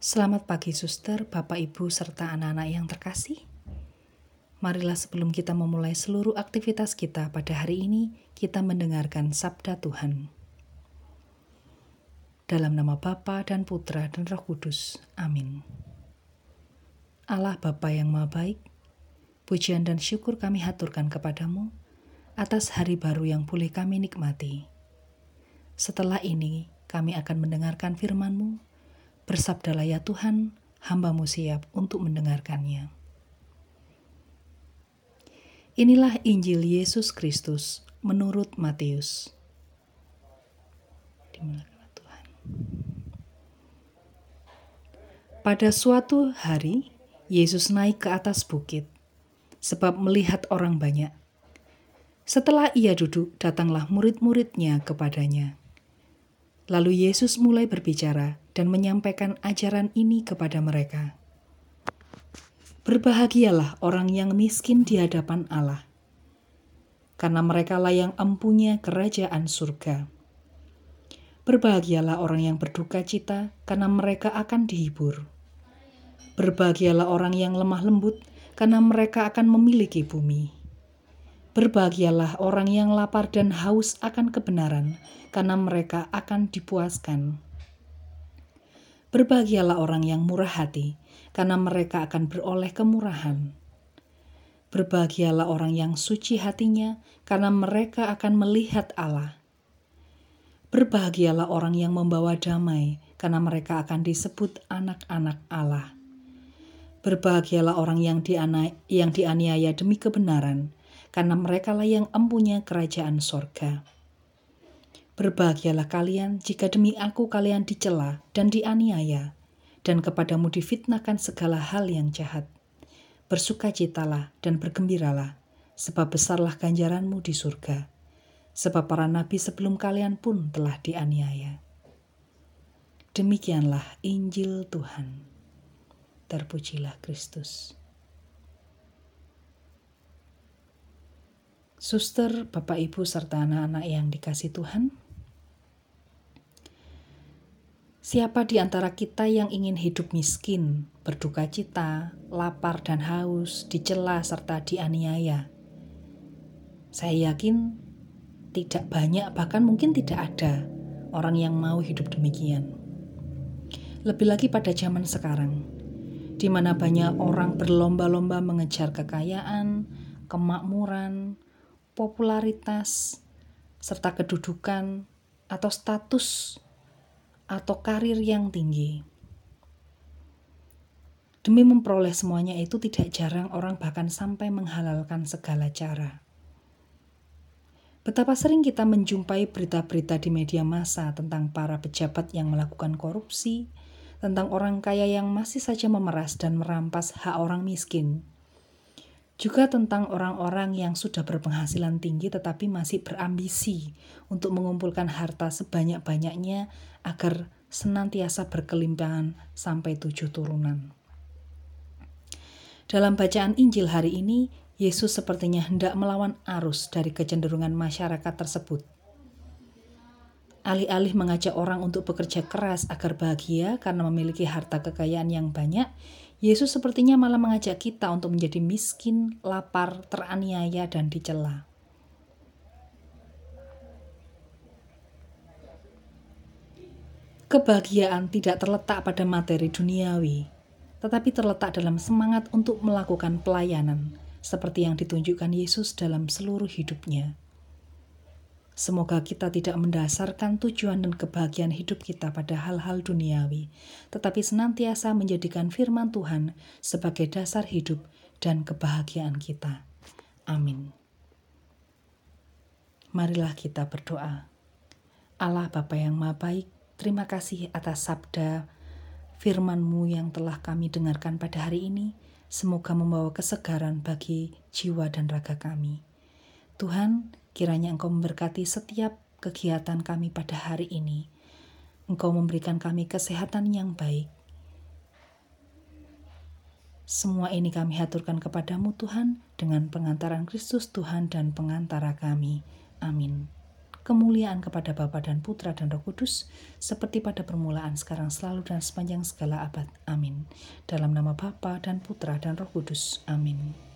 Selamat pagi suster, Bapak Ibu serta anak-anak yang terkasih. Marilah sebelum kita memulai seluruh aktivitas kita pada hari ini, kita mendengarkan sabda Tuhan. Dalam nama Bapa dan Putra dan Roh Kudus. Amin. Allah Bapa yang Maha Baik, pujian dan syukur kami haturkan kepadamu atas hari baru yang boleh kami nikmati. Setelah ini, kami akan mendengarkan firman-Mu Bersabdalah ya Tuhan, hambamu siap untuk mendengarkannya. Inilah Injil Yesus Kristus menurut Matius. Pada suatu hari, Yesus naik ke atas bukit, sebab melihat orang banyak. Setelah ia duduk, datanglah murid-muridnya kepadanya. Lalu Yesus mulai berbicara dan menyampaikan ajaran ini kepada mereka. Berbahagialah orang yang miskin di hadapan Allah, karena mereka yang empunya kerajaan surga. Berbahagialah orang yang berduka cita, karena mereka akan dihibur. Berbahagialah orang yang lemah lembut, karena mereka akan memiliki bumi. Berbahagialah orang yang lapar dan haus akan kebenaran, karena mereka akan dipuaskan. Berbahagialah orang yang murah hati, karena mereka akan beroleh kemurahan. Berbahagialah orang yang suci hatinya, karena mereka akan melihat Allah. Berbahagialah orang yang membawa damai, karena mereka akan disebut anak-anak Allah. Berbahagialah orang yang, yang dianiaya demi kebenaran, karena merekalah yang empunya kerajaan sorga. Berbahagialah kalian jika demi aku kalian dicela dan dianiaya, dan kepadamu difitnahkan segala hal yang jahat. Bersukacitalah dan bergembiralah, sebab besarlah ganjaranmu di surga. Sebab para nabi sebelum kalian pun telah dianiaya. Demikianlah Injil Tuhan. Terpujilah Kristus. Suster, Bapak Ibu, serta anak-anak yang dikasih Tuhan, siapa di antara kita yang ingin hidup miskin, berduka cita, lapar dan haus, dicela serta dianiaya? Saya yakin tidak banyak, bahkan mungkin tidak ada orang yang mau hidup demikian. Lebih lagi pada zaman sekarang, di mana banyak orang berlomba-lomba mengejar kekayaan, kemakmuran, popularitas, serta kedudukan atau status atau karir yang tinggi. Demi memperoleh semuanya itu tidak jarang orang bahkan sampai menghalalkan segala cara. Betapa sering kita menjumpai berita-berita di media massa tentang para pejabat yang melakukan korupsi, tentang orang kaya yang masih saja memeras dan merampas hak orang miskin, juga tentang orang-orang yang sudah berpenghasilan tinggi tetapi masih berambisi untuk mengumpulkan harta sebanyak-banyaknya agar senantiasa berkelimpahan sampai tujuh turunan. Dalam bacaan Injil hari ini, Yesus sepertinya hendak melawan arus dari kecenderungan masyarakat tersebut. Alih-alih mengajak orang untuk bekerja keras agar bahagia karena memiliki harta kekayaan yang banyak, Yesus sepertinya malah mengajak kita untuk menjadi miskin, lapar, teraniaya, dan dicela. Kebahagiaan tidak terletak pada materi duniawi, tetapi terletak dalam semangat untuk melakukan pelayanan, seperti yang ditunjukkan Yesus dalam seluruh hidupnya. Semoga kita tidak mendasarkan tujuan dan kebahagiaan hidup kita pada hal-hal duniawi, tetapi senantiasa menjadikan firman Tuhan sebagai dasar hidup dan kebahagiaan kita. Amin. Marilah kita berdoa. Allah Bapa yang Maha Baik, terima kasih atas sabda firman-Mu yang telah kami dengarkan pada hari ini. Semoga membawa kesegaran bagi jiwa dan raga kami. Tuhan, Kiranya Engkau memberkati setiap kegiatan kami pada hari ini. Engkau memberikan kami kesehatan yang baik. Semua ini kami haturkan kepadamu Tuhan dengan pengantaran Kristus Tuhan dan pengantara kami. Amin. kemuliaan kepada Bapa dan Putra dan Roh Kudus, seperti pada permulaan, sekarang, selalu, dan sepanjang segala abad. Amin. Dalam nama Bapa dan Putra dan Roh Kudus. Amin.